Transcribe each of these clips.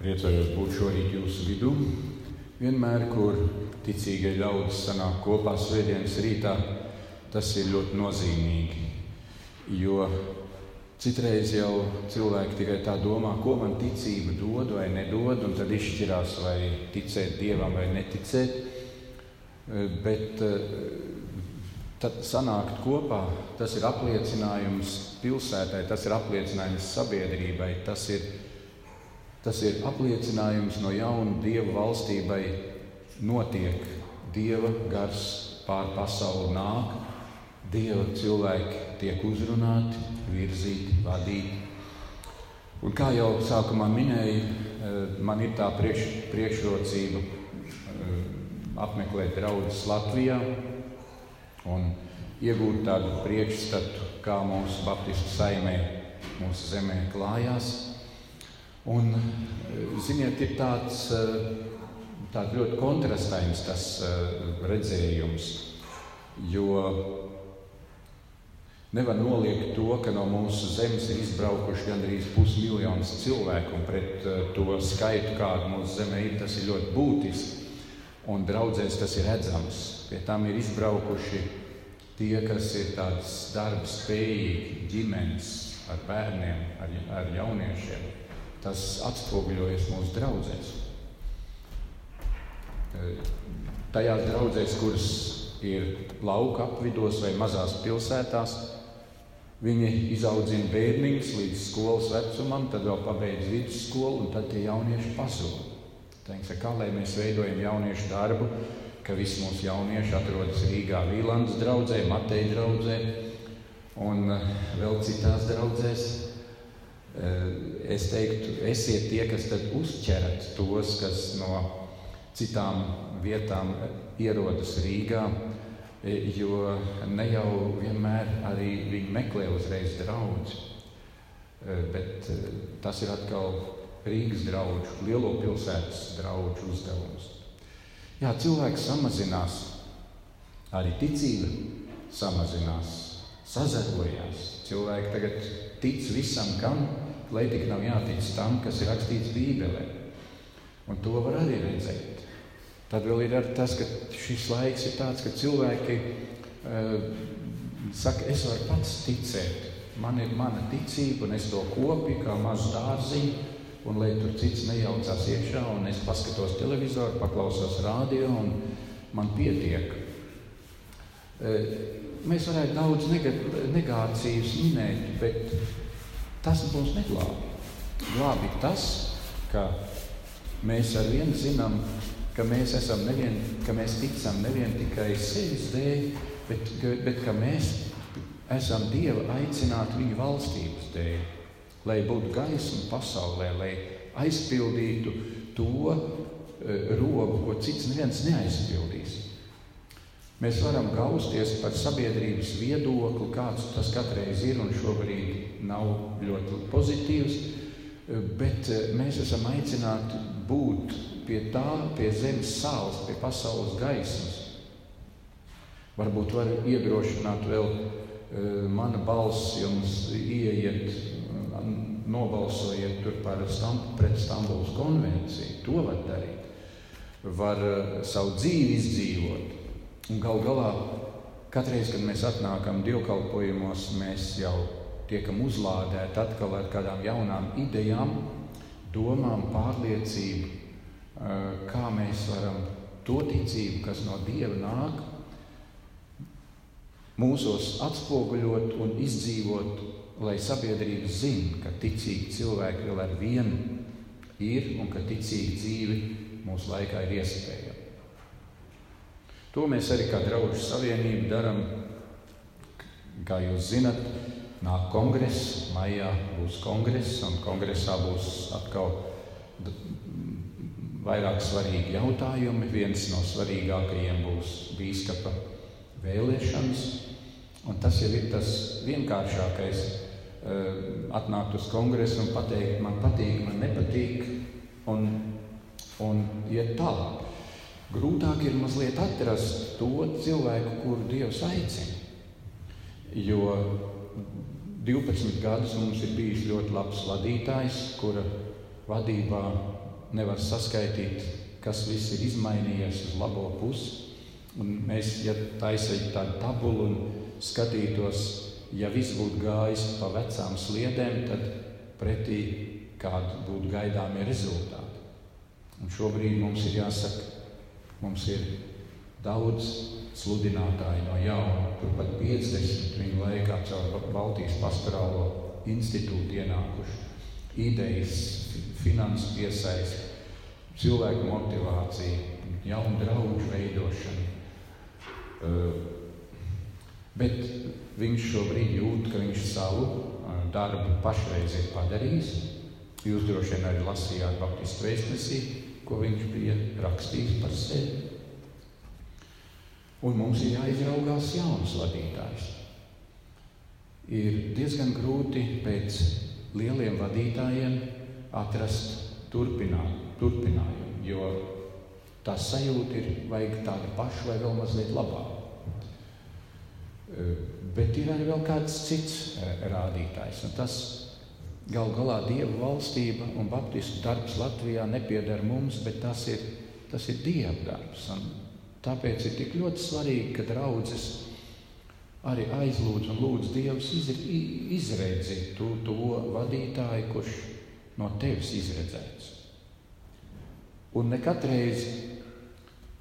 Priecājos būt šorīt jūsu vidū. Vienmēr, kur ticīgie ļaudis sanāk kopā svētdienas rītā, tas ir ļoti nozīmīgi. Jo citreiz jau cilvēki tikai tā domā, ko man ticība dod vai nedod, un tad izšķirās, vai ticēt dievam vai neticēt. Bet tad sanākt kopā, tas ir apliecinājums pilsētai, tas ir apliecinājums sabiedrībai, tas ir Tas ir apliecinājums no jauna Dieva valstībai notiek. Dieva gars pār pasauli nāk, Dieva cilvēki tiek uzrunāti, virzīti, vadīti. Un kā jau sākumā minēju, eh, man ir tā priekš, priekšrocība eh, apmeklēt draugus Latvijā un iegūt tādu priekšstatu, kā mūsu Baptistu saimē, mūsu zemē klājās. Un, ziniet, ir tāds, tāds ļoti kontrastains tas redzējums, jo nevar noliegt to, ka no mūsu zemes ir izbraukuši gandrīz pusmiljons cilvēku, un pret to skaitu, kāda mūsu zemē ir, tas ir ļoti būtiski. Un draudzēs tas ir redzams. Pie tam ir izbraukuši tie, kas ir tādas darba spējīgi, ģimenes ar bērniem, ar, ar jauniešiem tas atspoguļojas mūsu draudzēs. Tajās draudzēs, kuras ir lauka apvidos vai mazās pilsētās, viņi izaudzina bērniņus līdz skolas vecumam, tad vēl pabeidz vidusskolu, un tad tie jaunieši pazūd. Teiksim, kā lai mēs veidojam jauniešu darbu, ka visi mūsu jaunieši atrodas Rīgā, Vīlandes draudzē, Mateja draudzē un vēl citās draudzēs. Es teiktu, esiet tie, kas uzķerat tos, kas no citām vietām ierodas Rīgā, jo ne jau vienmēr arī viņi meklē uzreiz draugu. Bet tas ir atkal Rīgas draugu, lielo pilsētas draugu uzdevums. Jā, cilvēks samazinās, arī ticība samazinās, sazarojās. Cilvēki tagad tic visam, kam lai tik nav jātic tam, kas ir rakstīts Bībelē. Un to var arī redzēt. Tad vēl ir tas, ka šis laiks ir tāds, ka cilvēki uh, saka, es varu pats ticēt. Man ir mana ticība, un es to kopiju kā mazu dārziņu, un lai tur cits nejaucās iekšā, un es paskatos televizoru, paklausos rādio, un man pietiek. Uh, mēs varētu daudz negācijas minēt, bet Tas mūs neglābi. Glābi tas, ka mēs ar vienu zinām, ka mēs nevien, ka mēs ticam nevien tikai sevis dēļ, bet, bet ka mēs esam Dieva aicināti viņa valstības dēļ, lai būtu gaisma pasaulē, lai aizpildītu to uh, robu, ko cits neviens neaizpildīs. Mēs varam gausties par sabiedrības viedokli, kāds tas katreiz ir, un šobrīd nav ļoti pozitīvs, bet eh, mēs esam aicināti būt pie tā, pie zemes sāls, pie pasaules gaismas. Varbūt var iedrošināt vēl eh, mana balss jums ieiet, nobalsojiet tur par stamp, pret Stambulas konvenciju. To var darīt. Var eh, savu dzīvi izdzīvot Un gal galā, katreiz, kad mēs atnākam dievkalpojumos, mēs jau tiekam uzlādēti atkal ar kādām jaunām idejām, domām, pārliecību, eh, kā mēs varam to ticību, kas no Dieva nāk, mūsos atspoguļot un izdzīvot, lai sabiedrība zinātu, ka ticīgi cilvēki vēl ar vienu ir un ka ticīga dzīve mūsu laikā ir iespējama. To mēs arī kā draugu savienība darām. Kā jūs zinat, nāk kongress, maijā būs kongress, un kongresā būs atkal vairāk svarīgi jautājumi. Viens no svarīgākajiem būs bīskapa vēlēšanas, un tas jau ir tas vienkāršākais. Eh, atnākt uz kongresu un pateikt, man patīk, man nepatīk, un, un iet tālāk. Grūtāk ir mazliet atrast to cilvēku, kuru Dievs aicina. Jo 12 gadus mums ir bijis ļoti labs vadītājs, kura vadībā nevar saskaitīt, kas viss ir izmainījies uz labo pusi. Un mēs, ja taisītu tādu tabulu un skatītos, ja viss būtu gājis pa vecām sliedēm, tad pretī kādi būtu gaidāmie rezultāti. Un šobrīd mums ir jāsaka, mums ir daudz sludinātāji no jauna, turpat 50 viņu laikā caur Baltijas pastorālo institūtu ienākuši. Idejas, finanses piesaist, cilvēku motivācija, jaunu draugu veidošana. Uh, bet viņš šobrīd jūt, ka viņš savu uh, darbu pašreiz ir padarījis. Jūs droši vien arī lasījāt Baptistu vēstnesī, ko viņš bija rakstījis par sevi. Un mums ir jāizraugās jauns vadītājs. Ir diezgan grūti pēc lieliem vadītājiem atrast turpinājumu, jo tā sajūta ir, vajag tādu pašu vai vēl mazliet labāku. Bet ir arī vēl kāds cits rādītājs, un tas gal galā Dieva valstība un baptistu darbs Latvijā nepieder mums, bet tas ir, tas ir Dieva darbs. Un tāpēc ir tik ļoti svarīgi, ka draudzes arī aizlūdz un lūdz Dievs izredzīt to, to vadītāju, kurš no tevis izredzēts. Un ne katreiz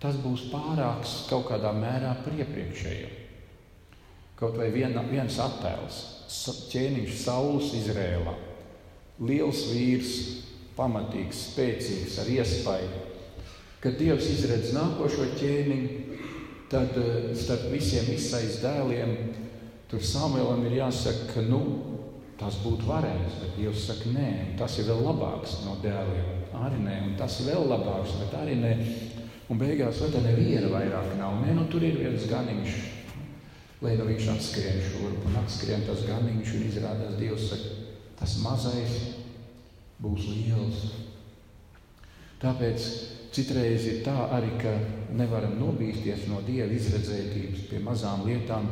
tas būs pārāks kaut kādā mērā priepriekšējo. Kaut vai viena, viens attēls, ķēniņš Sauls Izrēlā. Liels vīrs, pamatīgs, spēcīgs, ar iespēju. Kad Dievs izredz nākošo ķēniņu, tad eh, starp visiem izsais dēliem tur Samuēlam ir jāsaka, ka nu, tas būtu varējis, bet Dievs saka, nē, tas ir vēl labāks no dēliem arī nē, un tas ir vēl labāks, bet arī nē. Un beigās vēl tāda neviena vairāk nav. Nē, nu tur ir viens ganiņš, lai nu viņš atskrien šurp un atskrien tas ganiņš un izrādās Dievs saka, tas mazais būs liels. Tāpēc citreiz ir tā arī, ka nevaram nobīsties no Dieva izredzētības pie mazām lietām,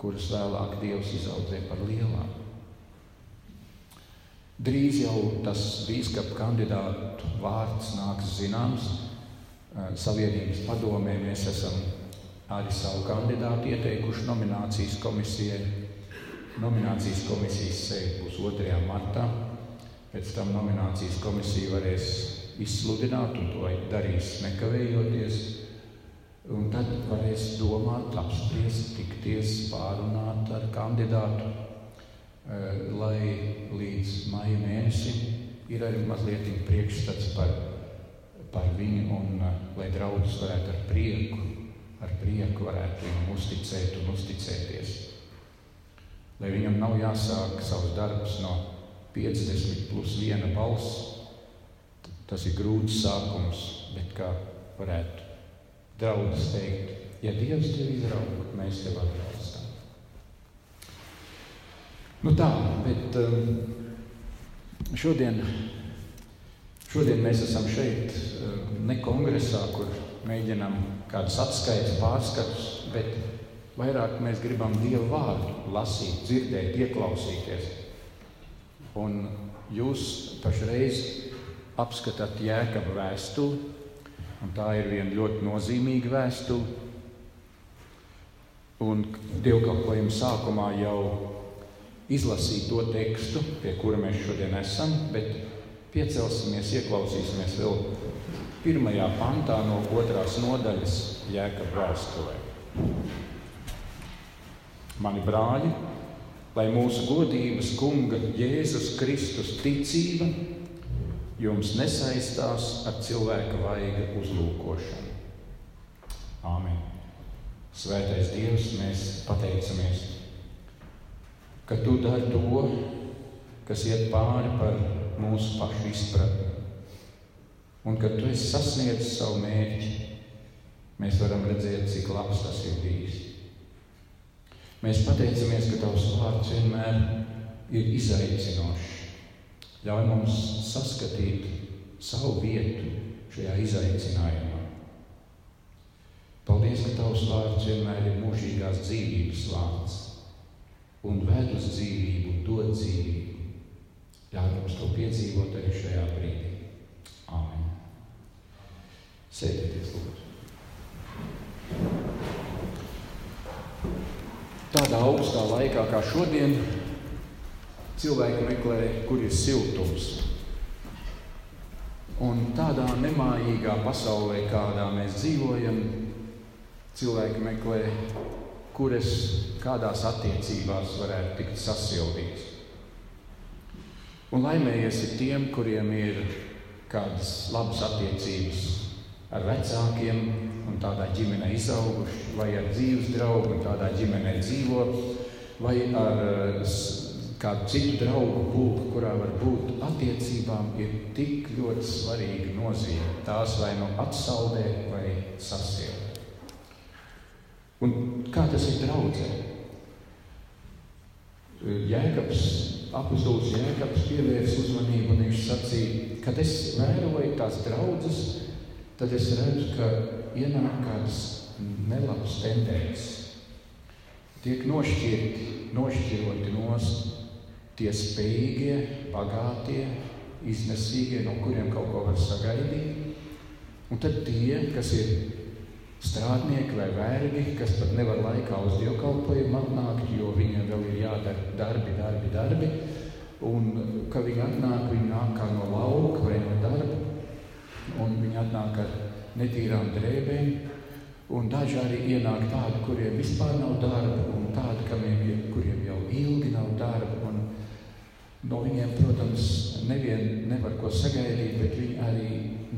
kuras vēlāk Dievs izaudzē par lielām. Drīz jau tas biskupa kandidātu vārds nāks zināms. Savienības padomē mēs esam arī savu kandidātu ieteikuši nominācijas komisijai. Nominācijas komisijas sēde būs 2. martā. Pēc tam nominācijas komisija varēs izsludināt, un to darīs nekavējoties. Un tad varēs domāt, apspriest, tikties, pārunāt ar kandidātu Eh, lai līdz maija mēnesim ir arī mazliet priekšstats par, par viņu, un eh, lai draudzes varētu ar prieku, ar prieku varētu viņam uzticēt un uzticēties. Lai viņam nav jāsāk savus darbus no 50 plus viena balss, tas ir grūts sākums, bet kā varētu draudzes teikt, ja Dievs tevi izrauga, mēs tev atbalstām. Nu tā, bet um, šodien, šodien mēs esam šeit, um, ne kongresā, kur mēģinām kādus atskaites, pārskatus, bet vairāk mēs gribam Dieva vārdu lasīt, dzirdēt, ieklausīties. Un jūs pašreiz apskatāt jēkabu vēstuli, un tā ir viena ļoti nozīmīga vēstule. Un dievkalpojuma sākumā jau izlasīt to tekstu, pie kura mēs šodien esam, bet piecelsimies, ieklausīsimies vēl pirmajā pantā no otrās nodaļas Jēkab vēstulē. Mani brāļi, lai mūsu godības kunga Jēzus Kristus ticība jums nesaistās ar cilvēka vaiga uzlūkošanu. Āmen! Svētais Dievs, mēs pateicamies! ka tu dari to, kas iet pāri par mūsu pašu izpratni. Un kad tu esi sasniedzis savu mērķi, mēs varam redzēt, cik labs tas ir bijis. Mēs pateicamies, ka tavs vārds vienmēr ir izaicinošs. Ļauj mums saskatīt savu vietu šajā izaicinājumā. Paldies, ka tavs vārds vienmēr ir mūžīgās dzīvības vārds un ved uz dzīvību, dod dzīvību. Ļauj mums to piedzīvot arī šajā brīdī. Āmen. Sēdieties, lūdzu. Tādā augstā laikā kā šodien cilvēki meklē, kur ir siltums. Un tādā nemājīgā pasaulē, kādā mēs dzīvojam, cilvēki meklē, kuras kādās attiecībās varētu tikt sasildīts. Un laimējies ir tiem, kuriem ir kādas labas attiecības ar vecākiem, un tādā ģimenē izauguši, vai ar dzīves draugu, un tādā ģimenē dzīvo, vai ar eh, kādu citu draugu pulku, kurā var būt attiecībām, ir tik ļoti svarīga nozīme. Tās vai nu atsaldē, vai sasiet. Un kā tas ir draudzē? Jēkabs apustulis Jēkabs pievērsa uzmanību un viņš sacīja, kad es vēroju tās draudzes, tad es redzu, ka ienāk kādas nelabas tendences. Tiek nošķirti, nošķiroti nost tie spējīgie, bagātie, iznesīgie, no kuriem kaut ko var sagaidīt. Un tad tie, kas ir strādnieki vai vergi, kas pat nevar laikā uz dievkalpojumu atnākt, jo viņiem vēl ir jādara darbi, darbi, darbi. Un, kad viņi atnāk, viņi nāk kā no lauka vai no darba, un viņi atnāk ar netīrām drēbēm. Un daži arī ienāk tādi, kuriem vispār nav darba, un tādi, kamiem, kuriem jau ilgi nav darba. Un no viņiem, protams, nevien nevar ko sagaidīt, bet viņi arī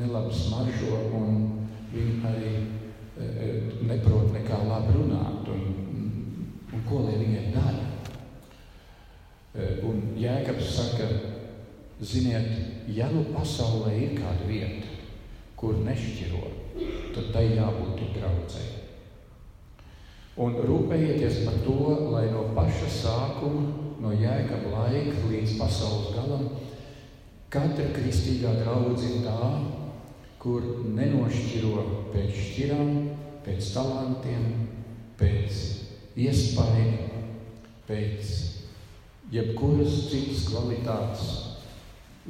nelabi smaržo, un viņi arī neprot nekā labi runāt un, un ko lai viņiem dara. Un Jēkabs saka, ziniet, ja nu pasaulē ir kāda vieta, kur nešķiro, tad tai jābūt draudzēji. Un rūpējieties par to, lai no paša sākuma, no jēkaba laika līdz pasaules galam, katra kristīgā draudzība ir tā, kur nenošķiro pēc šķirām, pēc talantiem, pēc iespēja, pēc jebkuras citas kvalitātes,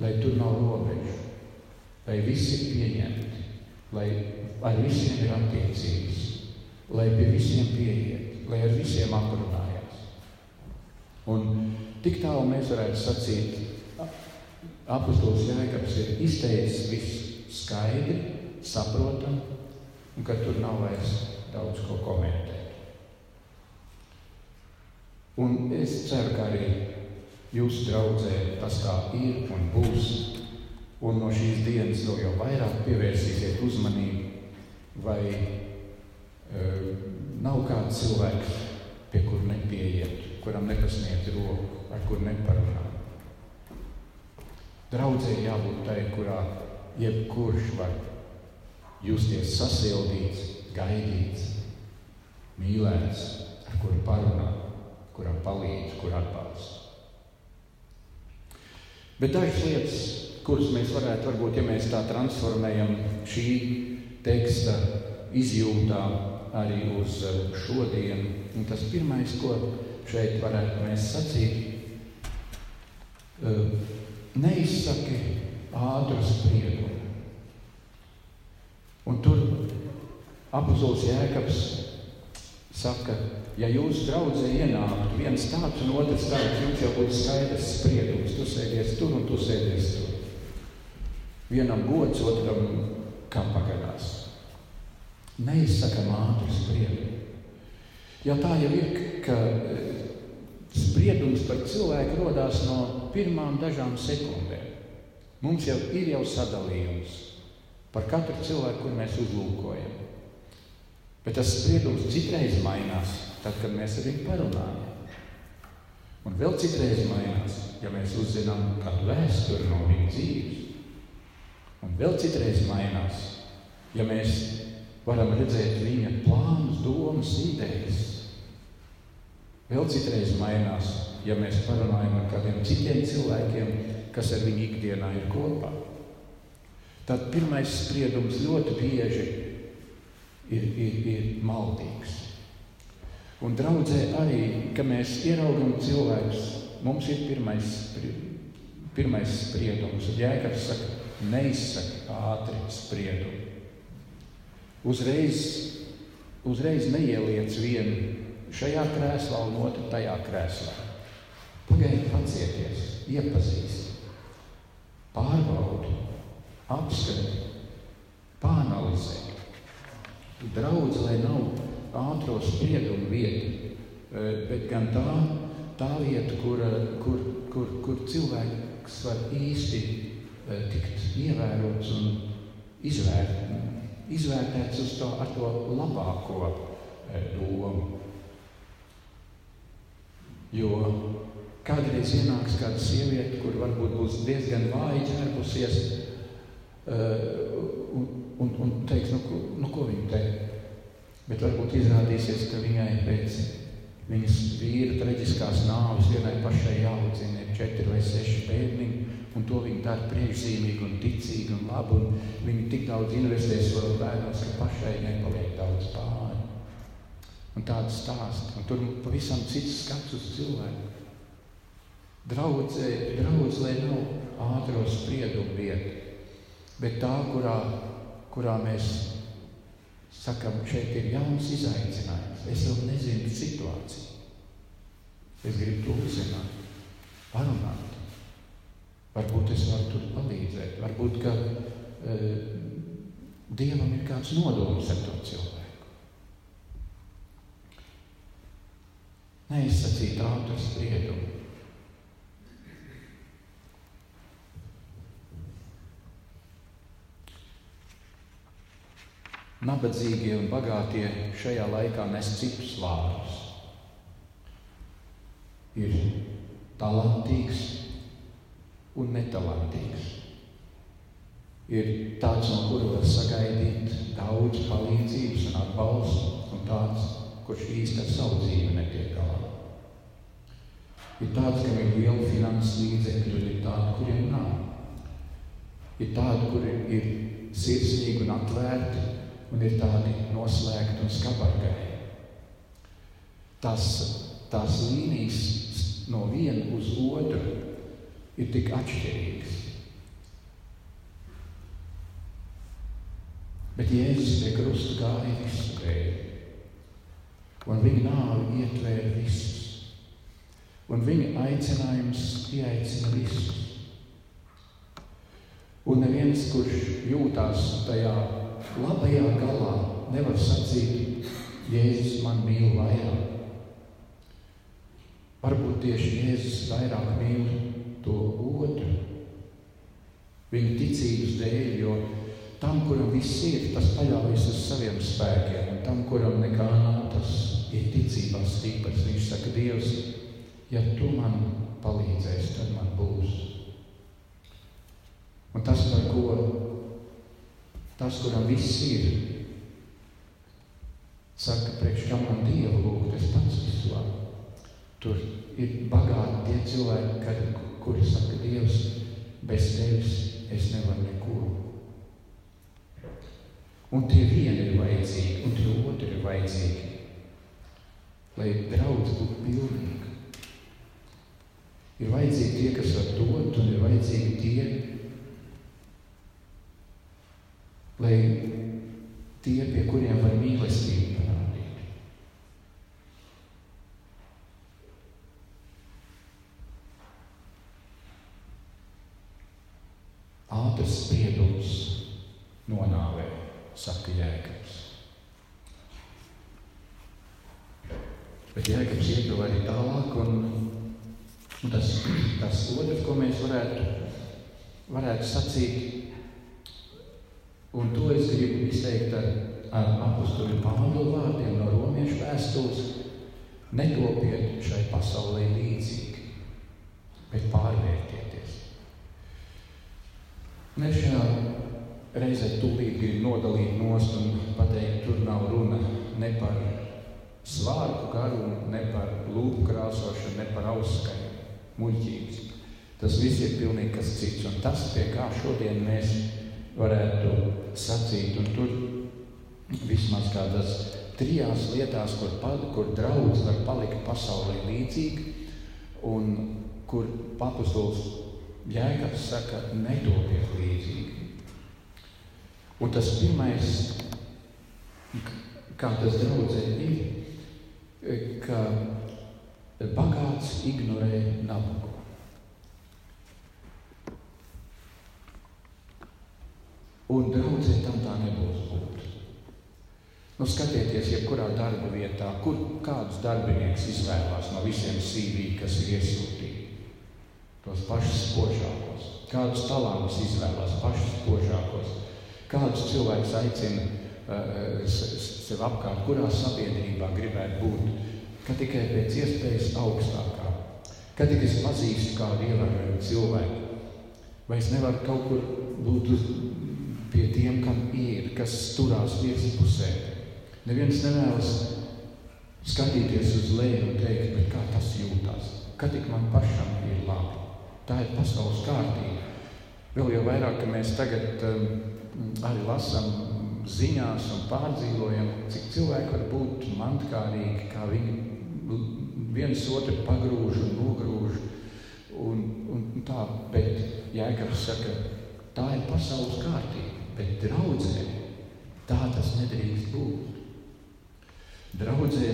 lai tur nav robežu, lai visi ir pieņemti, lai ar visiem ir attiecības, lai pie visiem pieiet, lai ar visiem aprunājās. Un tik tālu mēs varētu sacīt, apustulis Jēkabs ir izteicis visu skaidri, saprotami, un ka tur nav vairs daudz ko komentēt. Un es ceru, ka arī jūsu draudzē tas tā ir un būs. Un no šīs dienas vēl jau vairāk pievērsīsiet uzmanību, vai uh, nav kāds cilvēks, pie kura nepieiet, kuram nepasniedz roku, ar kur neparunā. Draudzē jābūt tai, kurā jebkurš var justies sasildīts, gaidīts, mīlēts, ar kuru parunāt, kuram palīdz, kur atbalsta. Bet dažas lietas, kuras mēs varētu, varbūt, ja mēs tā transformējam šī teksta izjūtā arī uz šodienu, un tas pirmais, ko šeit varētu mēs sacīt, neizsaki ātru spriedumu. Un tur apustulis Jēkabs saka, ja jūs draudzē ienāktu viens tāds un otrs tāds, jums jau būtu skaidrs spriedums. Tu sēdies tur un tu sēdies tur. Vienam gods, otram kā pagadās. Neizsakam ātri spriedumu. Ja tā jau ir, ka spriedums par cilvēku rodās no pirmām dažām sekundēm. Mums jau ir jau sadalījums par katru cilvēku, kur mēs uzlūkojam. Bet tas spriedums citreiz mainās, tad, kad mēs ar viņu parunājam. Un vēl citreiz mainās, ja mēs uzzinām kādu vēsturi no viņa dzīves. Un vēl citreiz mainās, ja mēs varam redzēt viņa plānus, domas, idejas. Vēl citreiz mainās, ja mēs parunājam ar kādiem citiem cilvēkiem, kas ar viņu ikdienā ir kopā. Tad pirmais spriedums ļoti bieži ir, ir, ir maldīgs. Un draudzē arī, kad mēs ieraugam cilvēkus, mums ir pirmais, Pirmais spriedums, un Jēkabs saka, neizsaka ātri spriedumu. Uzreiz, uzreiz neieliec vienu šajā krēslā un otru tajā krēslā. Pagaidiet, pacieties, iepazīst, pārbaudi, apskati, pāanalizē. Draudz, lai nav ātro spriedumu vieta, eh, bet gan tā, tā vieta, kur, kur, kur, kur cilvēks var īsti tikt ievērots un izvērt, izvērtēts uz to, ar to labāko eh, domu. Jo kādreiz ienāks kāda sieviete, kur varbūt būs diezgan vāji ģērbusies, eh, un, un, un teiks, nu, nu ko viņa te? Bet varbūt izrādīsies, ka viņai pēc Viņas vīra traģiskās nāves četri vai seši bērniņi, un to viņi dara priekšzīmīgi un ticīgi un labi, un viņi tik daudz investē savos bērnos, ka pašai nepaliek daudz pāri. Un tāda stāsta, un tur pavisam cits skats uz cilvēku. Draudzē, draudz, lai nav ātro spriedumu vieta, bet tā, kurā, kurā mēs sakam, šeit ir jauns izaicinājums. Es vēl nezinu situāciju. Es gribu to uzzināt, parunāt. Varbūt es varu tur palīdzēt. Varbūt, ka e, Dievam ir kāds nodoms ar to cilvēku. Neizsacīt ātru spriedumu. Nabadzīgie un bagātie šajā laikā nes citus vārdus. Ir talantīgs un netalantīgs. Ir tāds, no kura var sagaidīt daudz palīdzības un atbalstu, un tāds, kurš īsti ar savu dzīvi netiek galā. Ir tāds, kam ir liela finanses līdzekļi, un ir tādi, kuriem nav. Ir tādi, kuri ir sirsnīgi un atvērti, un ir tādi noslēgti un skabargai. Tas, tās līnijas no viena uz otru ir tik atšķirīgas. Bet Jēzus pie krusta gāja visu dēļ, un viņa nāve ietvēra visus. Un viņa aicinājums pieaicina visus. Un neviens, kurš jūtās tajā labajā galā nevar sacīt, Jēzus man mīl vairāk. Varbūt tieši Jēzus vairāk mīl to otru, viņa ticības dēļ, jo tam, kuram viss ir, tas paļaujas uz saviem spēkiem, un tam, kuram nekā nav, tas ir ticībā stiprs. Viņš saka, Dievs, ja tu man palīdzēsi, tad man būs. Un tas, par ko Tas, kuram viss ir, saka, priekš kam man Dievu lūgt, es pats visu varu. Tur ir bagāti tie cilvēki, kad, kuri saka, Dievs, bez tevis es nevaru neko. Un tie vieni ir vajadzīgi, un tie otri ir vajadzīgi, lai draudz būtu pilnīga. Ir vajadzīgi tie, kas var dot, un ir vajadzīgi tie, lai tie, pie kuriem var mīlestību parādīt. Ātrs spriedums nonāvē, saka Jēkabs. Bet Jēkabs vēl arī tālāk, un, un tas, tas otrs, ko mēs varētu, varētu sacīt, Un to es gribu izteikt ar, ar apakstuļu Pāvila vārdiem no romiešu vēstules. Netopiet šai pasaulē līdzīgi, bet pārvērtieties. Mēs šajā reizē tūlīt gribam nodalīt nost un pateikt, tur nav runa ne par svārku garumu, ne par lūpu krāsošanu, ne par auskaņu, muļķības. Tas viss ir pilnīgi kas cits. Un tas, pie kā šodien mēs varētu sacīt. Un tur vismaz kādās trijās lietās, kur, kur draudz var palikt pasaulē līdzīgi, un kur papustulis Jēkabs saka, nedodiet līdzīgi. Un tas pirmais, kā tas draudzē ir, ka bagāts ignorē nabagu. Un draudzē tam tā nebūs būt. Nu, skatieties, jebkurā darba vietā, kur kādus darbinieks izvēlās no visiem CV, kas ir iesūtīti. Tos pašus spožākos, kādus talantus izvēlās pašus spožākos, kādus cilvēkus aicina uh, sev apkārt, kurā sabiedrībā gribētu būt, ka tikai pēc iespējas augstākā, ka tikai es pazīstu kādu ievērojumu cilvēku, vai es nevaru kaut kur būt pie tiem, kam ir, kas turās viespusē. Neviens nevēlas skatīties uz leju un teikt, kā tas jūtas, ka tik man pašam ir labi. Tā ir pasaules kārtība. Vēl jau vairāk, ka mēs tagad um, arī lasām ziņās un pārdzīvojam, cik cilvēki var būt mantkārīgi, kā viņi viens otru pagrūž un nogrūž. Un, un tā, bet Jēkabs saka, tā ir pasaules kārtība, bet draudzē tā tas nedrīkst būt. Draudzē,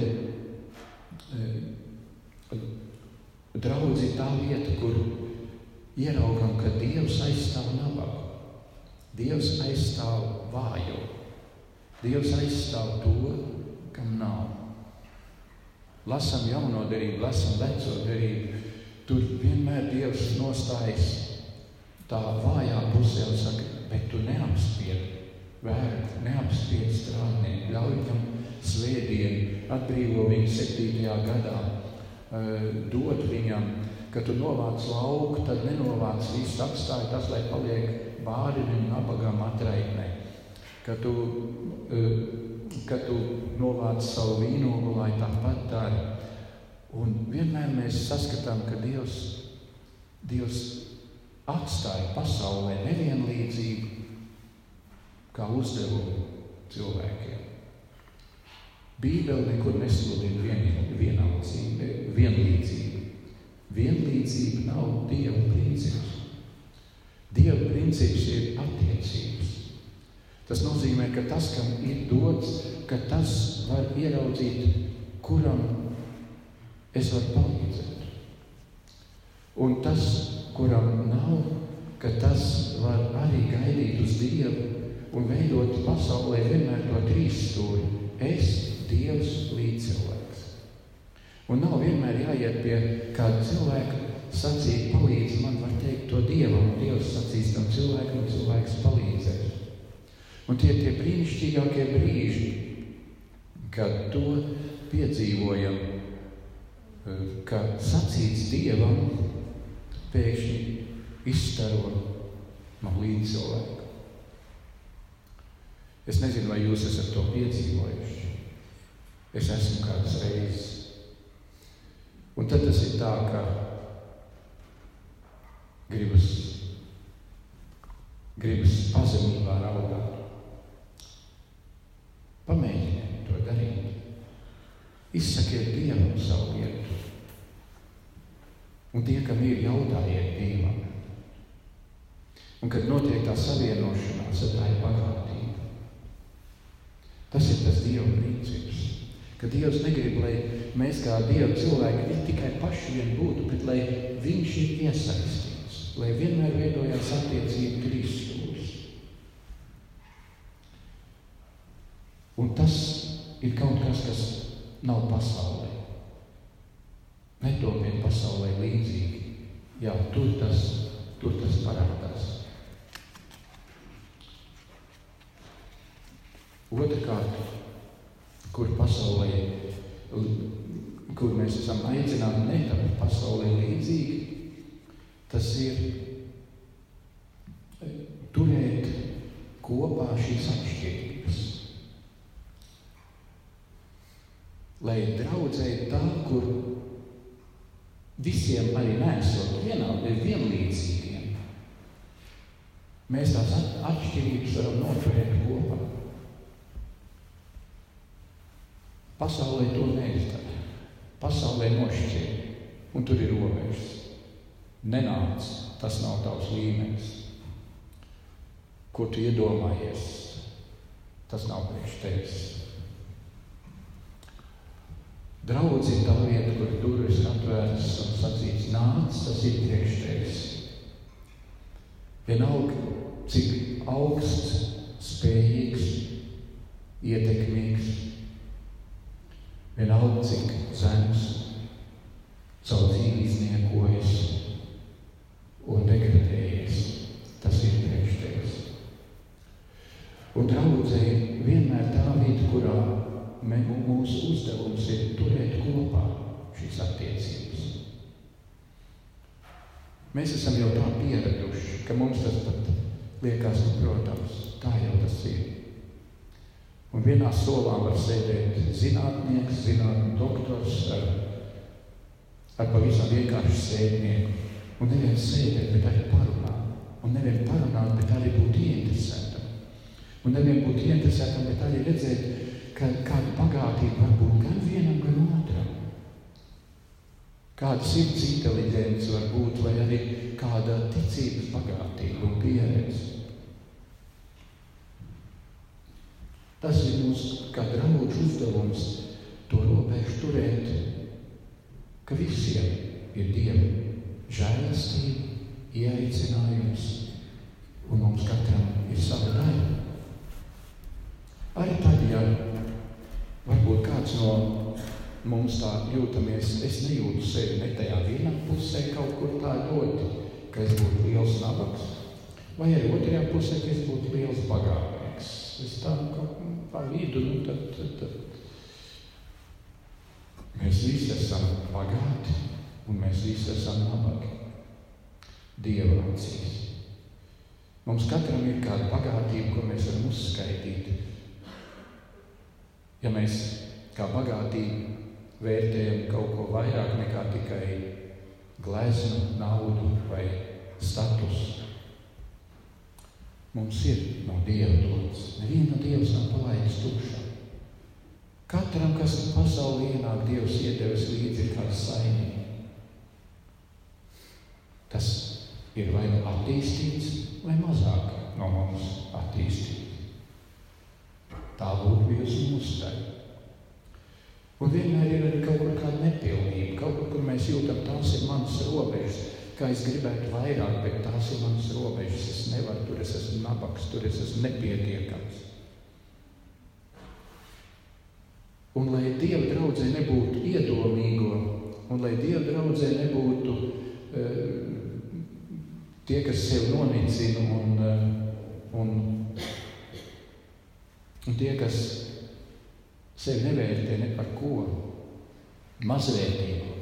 eh, draudz ir tā vieta, kur ieraugam, ka Dievs aizstāv nabagu. Dievs aizstāv vājo. Dievs aizstāv to, kam nav. Lasām jauno derību, lasām veco derību. Tur vienmēr Dievs nostājas tā vājā pusē un saka, bet tu neapspied vērku, neapspied strādnieku, ļauj viņam svētdienu, atbrīvo viņu septītajā gadā, eh, dod viņam, ka tu novāc lauku, tad nenovāc visu atstāju tas, lai paliek bāriņu un nabagām atraitnē. Ka tu, eh, ka tu novāc savu vīnogu, lai tāpat dara. Un vienmēr mēs saskatām, ka Dievs, Dievs atstāja pasaulē nevienlīdzību kā uzdevumu cilvēkiem. Bībele nekur nesludina vienlīdzību. Vienlīdzība nav Dieva princips. Dieva princips ir attiecības. Tas nozīmē, ka tas, kam ir dots, ka tas var ieraudzīt, kuram es varu palīdzēt. Un tas, kuram nav, ka tas var arī gaidīt uz Dievu un veidot pasaulē vienmēr to trīs stūri. Es, Dievs līdzcilvēks. Un nav vienmēr jāiet pie kāda cilvēka, sacīt, palīdz man, var teikt to Dievam, un Dievs sacīs tam cilvēkam, cilvēks palīdzēs. Un tie ir tie brīnišķīgākie brīži, kad to piedzīvojam, ka sacīts Dievam pēkšņi izstaro man līdz cilvēku. Es nezinu, vai jūs esat to piedzīvojuši. Es esmu kādas reizes. Un tad tas ir tā, ka gribas, gribas pazemībā raudāt. Pamēģiniet to darīt. Izsakiet Dievam savu vietu. Un tie, kam ir, jautājiet Dievam. Un kad notiek tā savienošanās, tad tā ir bagātība. Tas ir tas Dieva princips. Ka Dievs negrib, lai mēs kā Dieva cilvēki tikai paši vien būtu, bet lai Viņš ir iesaistīts, lai vienmēr veidojās attiecību Kristus. Un tas ir kaut kas, kas nav pasaulē. Netopiet pasaulē līdzīgi. Jā, tur tas, tur tas parādās. Otrakārt, kur pasaulē, kur mēs esam aicināti netapt pasaulē līdzīgi, tas ir turēt kopā šīs atšķirības. Lai draudzēji tā, kur visiem arī nesot vienādi, vienlīdzīgiem, mēs tās atšķirības varam noturēt kopā. Pasaulē to neizdara. Pasaulē nošķiet, un tur ir robežas. Nenāc tas nav tavs līmenis. Ko tu iedomājies, tas nav priekš tevis. Draudz ir tā vieta, kur durvis atvērtas un sacīts, nāc, tas ir priekš tevis. Vienalga, cik augsts, spējīgs, ietekmīgs, vienalga, cik zems, savu dzīvi izniekojas mūsu uzdevums ir turēt kopā šīs attiecības. Mēs esam jau tā pieraduši, ka mums tas pat liekas, protams, tā jau tas ir. Un vienā solā var sēdēt zinātnieks, zinātnē doktors ar, ar pavisam vienkāršu sēdnieku. Un nevien sēdēt, bet arī parunāt. Un nevien parunāt, bet arī būt ieinteresētam. Un nevien būt ieinteresētam, bet arī redzēt, ka kāda bagātība var būt gan vienam, gan otram. Kāda sirds inteliģence var būt, vai arī kāda ticības bagātība un pieredze. Tas ir mūsu kā draugu uzdevums to robežu turēt, ka visiem ir Dieva žēlastība, ieaicinājums, un mums katram ir sava daļa. Arī tad, ja varbūt kāds no mums tā jūtamies, es nejūtu sevi ne tajā vienā pusē kaut kur tā ļoti, ka es būtu liels nabaks, vai arī otrajā pusē, ka es būtu liels bagātnieks. Es tā kaut pa vidu, nu tad, tad, tad mēs visi esam bagāti un mēs visi esam nabagi. Dieva acīs. Mums katram ir kāda bagātība, ko mēs varam uzskaitīt. Ja mēs kā bagātību vērtējam kaut ko vairāk nekā tikai gleznu, naudu vai statusu, mums ir no Dieva dots. Neviena Dievs nav palaidis tukšā. Katram, kas pasaulē ienāk, Dievs iedevis līdzi kādu saimnieku. Tas ir vai nu attīstīts, vai mazāk no mums attīstīts. Tā lūk bijusi mūsu daļa. Un vienmēr ir arī kaut kur kāda nepilnība, kaut kur, kur mēs jūtam, tās ir manas robežas kā es gribētu vairāk, bet tās ir manas robežas. Es nevaru, tur es esmu nabaks, tur es esmu nepietiekams. Un lai Dieva draudzē nebūtu iedomīgo, un lai Dieva draudzē nebūtu uh, tie, kas sevi nonicina un, uh, un, un tie, kas sevi nevērtē ne par ko, mazvērtīgo,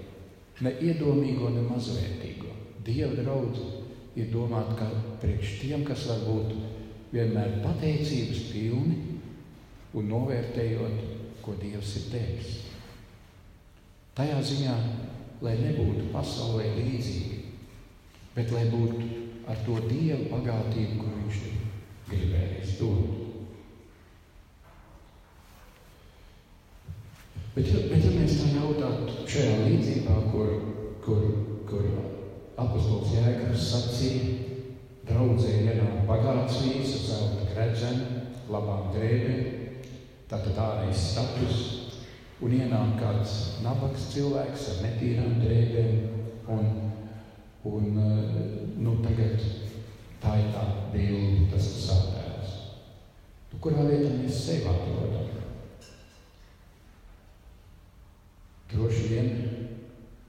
ne iedomīgo, ne mazvērtīgo. Dieva draudz ir domāta kā priekš tiem, kas var būt vienmēr pateicības pilni un novērtējot, ko Dievs ir devis. Tajā ziņā, lai nebūtu pasaulē līdzīgi, bet lai būtu ar to Dieva bagātību, ko Viņš gribējis dot. Bet, bet ja mēs tā jautātu šajā līdzībā, kur, kur, kur apustulis Jēkabs sacīja, draudzē ienāk bagāts vīrs ar zelta gredzenu, labām drēbēm, tātad ārējais status, un ienāk kāds nabaks cilvēks ar netīrām drēbēm, un, un nu, tagad tā ir tā bilde, tas ir satēls. Nu, kurā vietā mēs sevi atrodam? Droši vien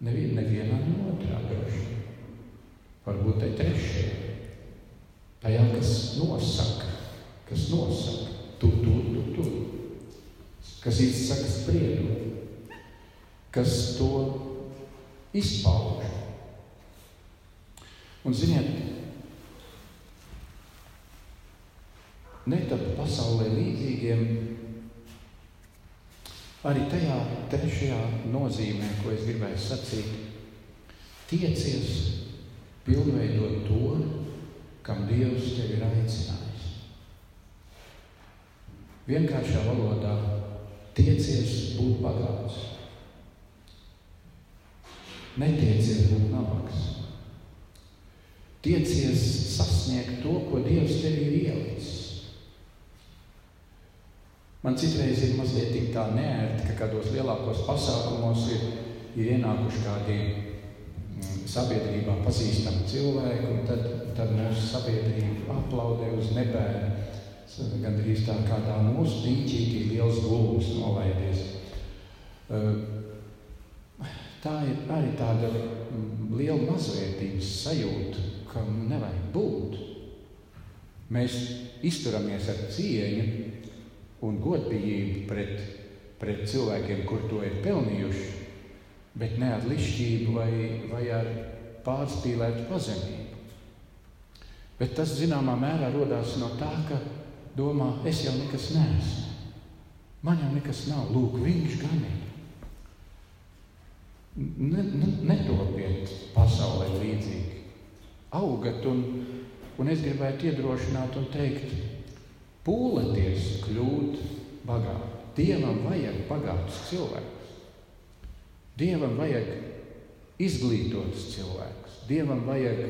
nevien, nevienā no otrā droši varbūt tai trešajai. Tajā, kas nosaka, kas nosaka, tu, tu, tu, tu, kas izsaka spriedumu, kas to izpauž. Un ziniet, netapt pasaulē līdzīgiem arī tajā trešajā nozīmē, ko es gribēju sacīt. Tiecies pilnveidot to, kam Dievs tevi ir aicinājis. Vienkāršā valodā tiecies būt bagāts. Netiecies būt nabaks. Tiecies sasniegt to, ko Dievs tev ir ielicis. Man citreiz ir mazliet tā neērti, ka kādos lielākos pasākumos ir, ir ienākuši kādi mm, sabiedrībā pazīstami cilvēki, un tad, tad mūsu sabiedrība aplaudē uz nebēnu. Gan drīz tā kā tā mūsu dīķītī liels gulbis nolaidies. Tā ir arī tāda mm, liela mazvērtības sajūta, kam nevajag būt. Mēs izturamies ar cieņu un godbijību pret, pret cilvēkiem, kur to ir pelnījuši, bet ne ar lišķību vai, vai ar pārspīlētu pazemību. Bet tas zināmā mērā radās no tā, ka domā, es jau nekas neesmu. Man jau nekas nav, lūk, viņš gan ir. Ne, ne, netopiet pasaulē līdzīgi augat. Un, un es gribētu iedrošināt un teikt, pūlieties kļūt bagāti. Dievam vajag bagātus cilvēkus. Dievam vajag izglītotus cilvēkus. Dievam vajag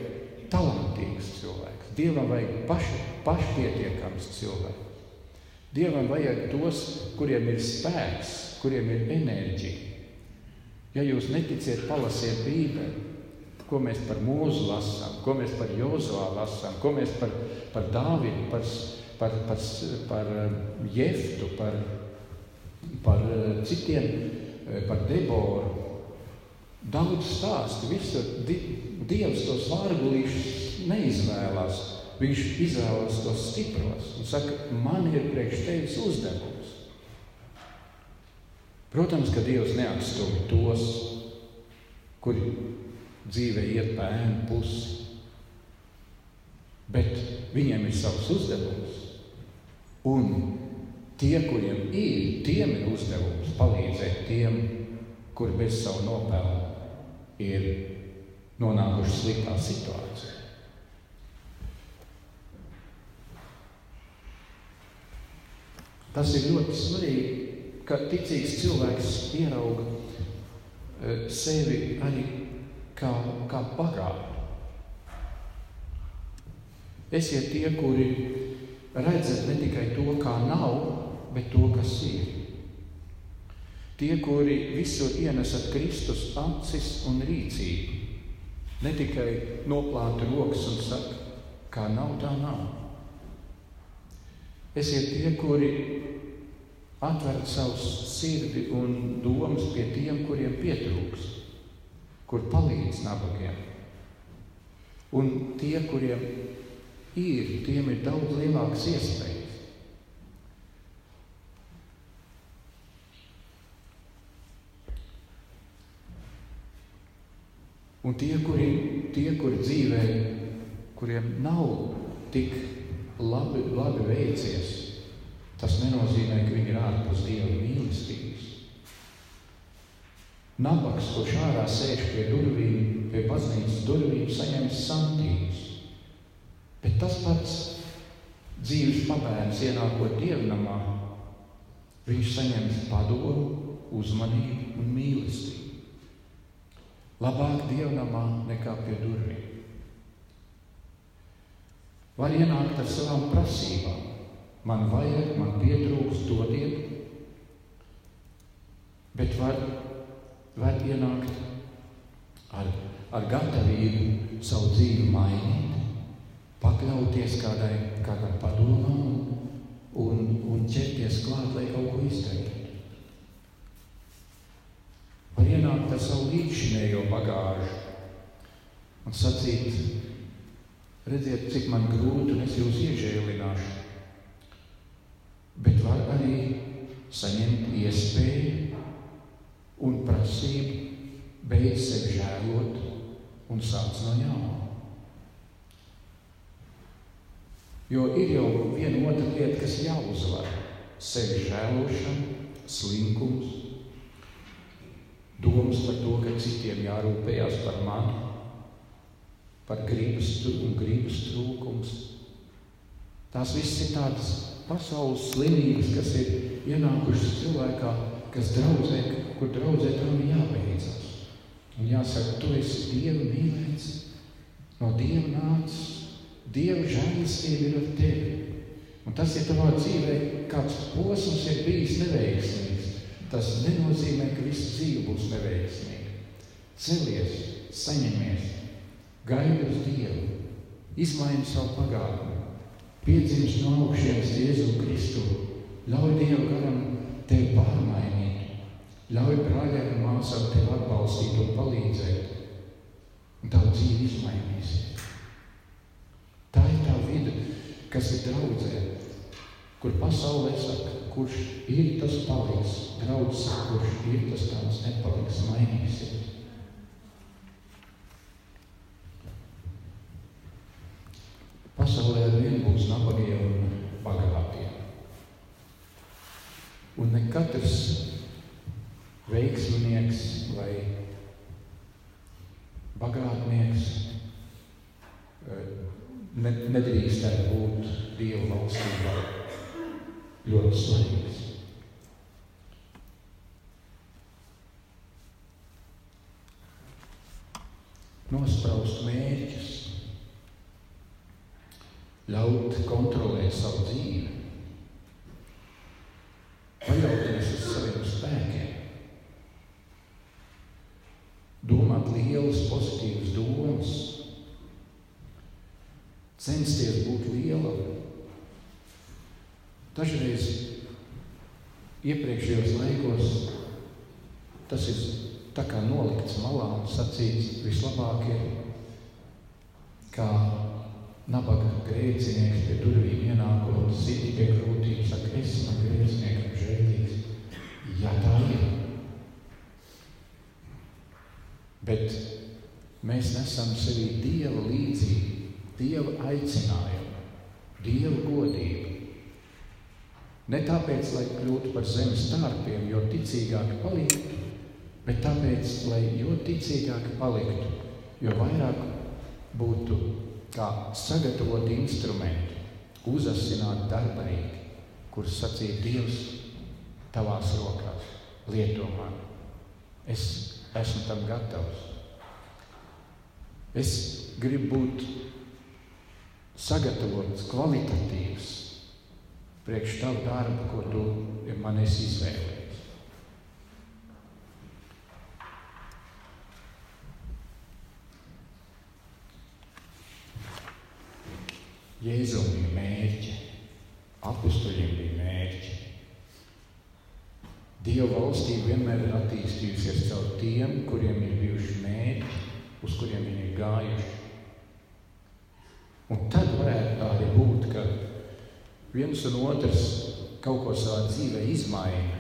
talantīgus cilvēkus. Dievam vajag paš, pašpietiekams cilvēkus. Dievam vajag tos, kuriem ir spēks, kuriem ir enerģija. Ja jūs neticiet, palasiet Bībeli ko mēs par mūzu lasām, ko mēs par Jozovā lasām, ko mēs par, par Dāvidu, par, par, par, par um, Jeftu, par, par uh, citiem, uh, par Deboru. Daudz stāstu, visur di, Dievs tos vārgulīšus neizvēlās. Viņš izvēlas tos stipros un saka, man ir priekš tevis uzdevums. Protams, ka Dievs neatstumj tos, kuri dzīve iet pa ēnu pusi. Bet viņiem ir savs uzdevums. Un tie, kuriem ir, tiem ir uzdevums palīdzēt tiem, kuri bez savu nopelnu ir nonākuši sliktā situācijā. Tas ir ļoti svarīgi, ka ticīgs cilvēks ierauga eh, sevi arī kā, kā bagāti. Esiet tie, kuri redzat ne tikai to, kā nav, bet to, kas ir. Tie, kuri visur ienesat Kristus acis un rīcību, ne tikai noplāta rokas un saka, kā nav, tā nav. Esiet tie, kuri atverat savus sirdi un domas pie tiem, kuriem pietrūks kur palīdz nabagiem. Un tie, kuriem ir, tiem ir daudz lielākas iespējas. Un tie, kuri, tie, kuri dzīvē, kuriem nav tik labi, labi veicies, tas nenozīmē, ka viņi ir ārpus Dieva mīlestības. Nabaks, kurš ārā sēž pie durvīm, pie baznīcas durvīm, saņems santīgus. Bet tas pats dzīves pabērns ienākot dievnamā, viņš saņems padomu, uzmanību un mīlestību. Labāk dievnamā nekā pie durvīm. Var ienākt ar savām prasībām. Man vajag, man pietrūks, dodiet, bet var var ienākt ar, ar gatavību savu dzīvi mainīt, pakļauties kādai, kādam padomam un, un ķerties klāt, lai kaut ko izdarītu. Var ienākt ar savu līdzšinējo bagāžu un sacīt, redziet, cik man grūti, un es jūs iežēlināšu. Bet var arī saņemt iespēju un prasību beidz sevi žēlot un sāc no jauna. Jo ir jau viena otra lieta, kas jāuzvar. Sevi žēlošana, slinkums, domas par to, ka citiem jārūpējas par mani, par gribas un gribas trūkums. Tās viss ir tādas pasaules slimības, kas ir ienākušas cilvēkā, kas draudzē, kur draudzē tam ir jābeidzas. Un jāsaka, tu esi Dieva mīlēts, no Dieva nācis. Dieva žēlastība ir ar tevi. Un tas, ja tavā dzīvē kāds posms ir bijis neveiksmīgs, tas nenozīmē, ka visa dzīve būs neveiksmīga. Celies, saņemies, gaidi uz Dievu, izmaini savu pagātni, piedzimst no augšienes Jēzu Kristu, ļauj Dievu garam tevi pārmainīt, ļauj brāļiem un māsām tevi atbalstīt un palīdzēt, un tavu dzīvi izmainīsies. Tā ir tā vide, kas ir draudzē, kur pasaulē saka, kurš ir tas paliks, draugs, kurš ir tas tāds nepaliks, mainīsies. Pasaulē ar vienu būs nabagie un bagātie. Un ne katrs veiksminieks vai bagātnieks nedrīkstētu būt Dieva valstībā ļoti svarīgs. Nospraust mērķus, ļaut kontrolēt savu dzīvi, paļauties uz saviem spēkiem, domāt lielas pozitīvas domas, censties būt lielam. Dažreiz iepriekšējos laikos tas ir tā kā nolikts malā un sacīts, vislabāk ir, kā nabaga grēcinieks pie durvīm ienākot, siti pie krūtīm, saka, es man grēciniekam žēlīgs. Jā, tā ir. Bet mēs nesam sevī Dieva līdzību. Dieva aicinājumu, Dieva godību. Ne tāpēc, lai kļūtu par zemes tārpiem, jo ticīgāki paliktu, bet tāpēc, lai jo ticīgāki paliktu, jo vairāk būtu kā sagatavot instrumenti, uzasināt darbarīgi, kurus sacīja Dievs tavās rokās, lieto man. Es esmu tam gatavs. Es gribu būt sagatavots, kvalitatīvs priekš tavu darbu, ko tu man esi izvēlējies. Jēzum bija mērķi, apstuļiem bija mērķi. Dieva valstība vienmēr ir attīstījusies caur tiem, kuriem ir bijuši mērķi, uz kuriem viņi ir gājuši. Un tad varētu arī būt, ka viens un otrs kaut ko savā dzīvē izmaina,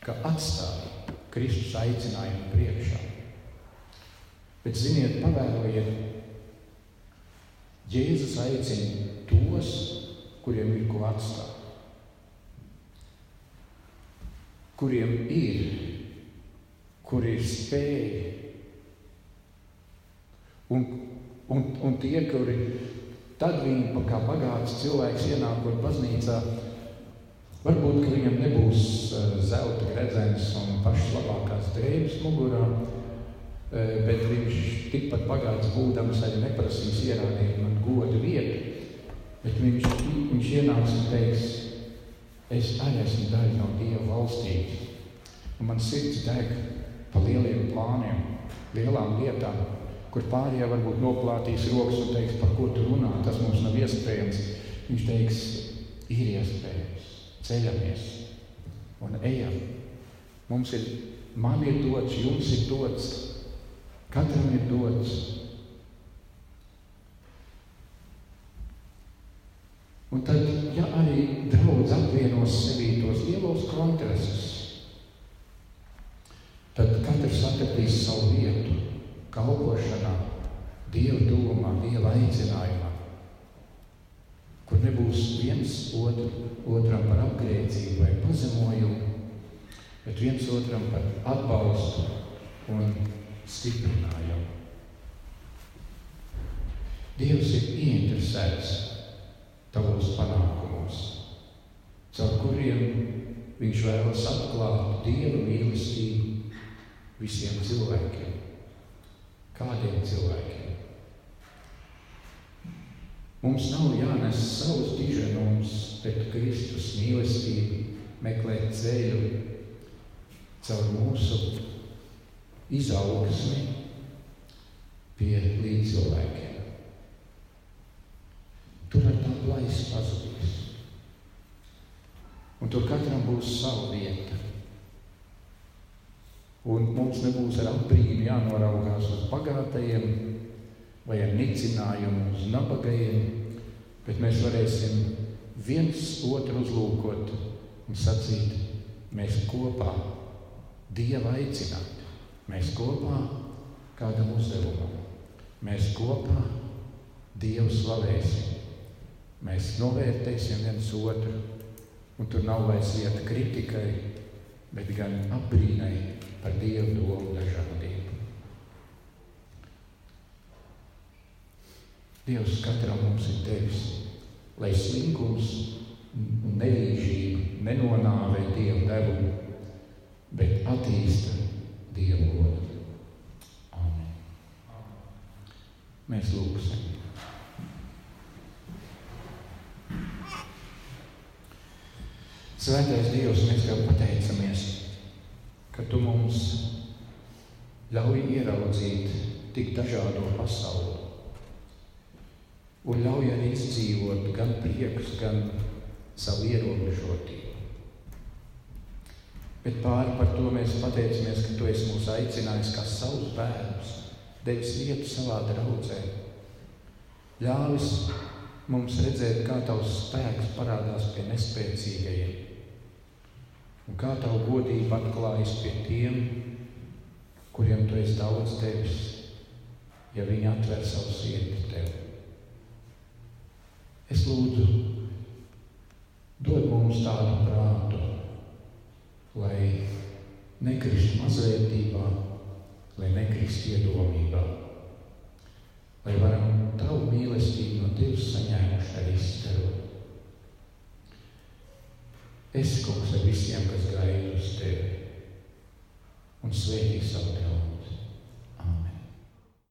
ka atstāja Kristus aicinājumu priekšā. Bet, ziniet, pavērojiet, Jēzus aicina tos, kuriem ir ko atstāt. Kuriem ir, kur ir spēja. Un Un, un tie, kuri tad viņi kā bagāts cilvēks ienākot baznīcā, varbūt viņam nebūs uh, zelta gredzens un pašas labākās drēbes mugurā, uh, bet viņš tikpat bagāts būdams arī neprasīs ierādīt man godu vietu, bet viņš, viņš ienāks un teiks, es arī esmu daļa no Dieva valstības. Un man sirds deg pa lieliem plāniem, lielām lietām, kur pārējie varbūt noplātīs rokas un teiks, par ko tu runā, tas mums nav iespējams. Viņš teiks, ir iespējams, ceļamies un ejam. Mums ir, man ir dots, jums ir dots, katram ir dots. Un tad, ja arī draudz apvienos sevī tos lielos kontrastus, tad katrs atradīs savu vietu kalpošanā, Dieva domā, Dieva aicinājumā, kur nebūs viens otru, otram par apgrēcību vai pazemojumu, bet viens otram par atbalstu un stiprinājumu. Dievs ir ieinteresēts tavos panākumos, caur kuriem Viņš vēlas atklāt Dieva mīlestību visiem cilvēkiem. Kādiem cilvēkiem? Mums nav jānes savus diženums, bet Kristus mīlestību meklēt ceļu caur mūsu izaugsmi pie līdzcilvēkiem. Tur ar tā plaisa pazudīs. Un tur katram būs sava vieta. Un mums nebūs ar apbrīnu jānoraugās uz bagātajiem vai ar nicinājumu uz nabagajiem, bet mēs varēsim viens otru uzlūkot un sacīt, mēs kopā Dieva aicināti, mēs kopā kādam uzdevumam, mēs kopā Dievu slavēsim, mēs novērtēsim viens otru, un tur nav vairs vieta kritikai, bet gan apbrīnai par Dievu domu dažādību. Dievs katram mums ir devis, lai slinkums un nevīžība nenonāvē Dievu devumu, bet attīsta Dievu godu. Amen. Mēs lūgsim. Svētais Dievs, mēs tev pateicamies, ka tu mums ļauj ieraudzīt tik dažādo pasauli. Un ļauj arī izdzīvot gan prieks, gan savu ierobežotību. Bet pāri par to mēs pateicamies, ka tu esi mūs aicinājis kā savus bērnus, devis vietu savā draudzē, ļāvis mums redzēt, kā tavs spēks parādās pie nespēcīgajiem Un kā tavu godību atklājas pie tiem, kuriem tu esi daudz devis, ja viņi atver savu sirdi tev. Es lūdzu, dod mums tādu prātu, lai nekrist mazvērtībā, lai nekrist iedomībā, lai varam tavu mīlestību no tevis saņēmuši arī izdarot. Es, kungs, ar visiem, kas gaida uz tevi un svētī savu draugu.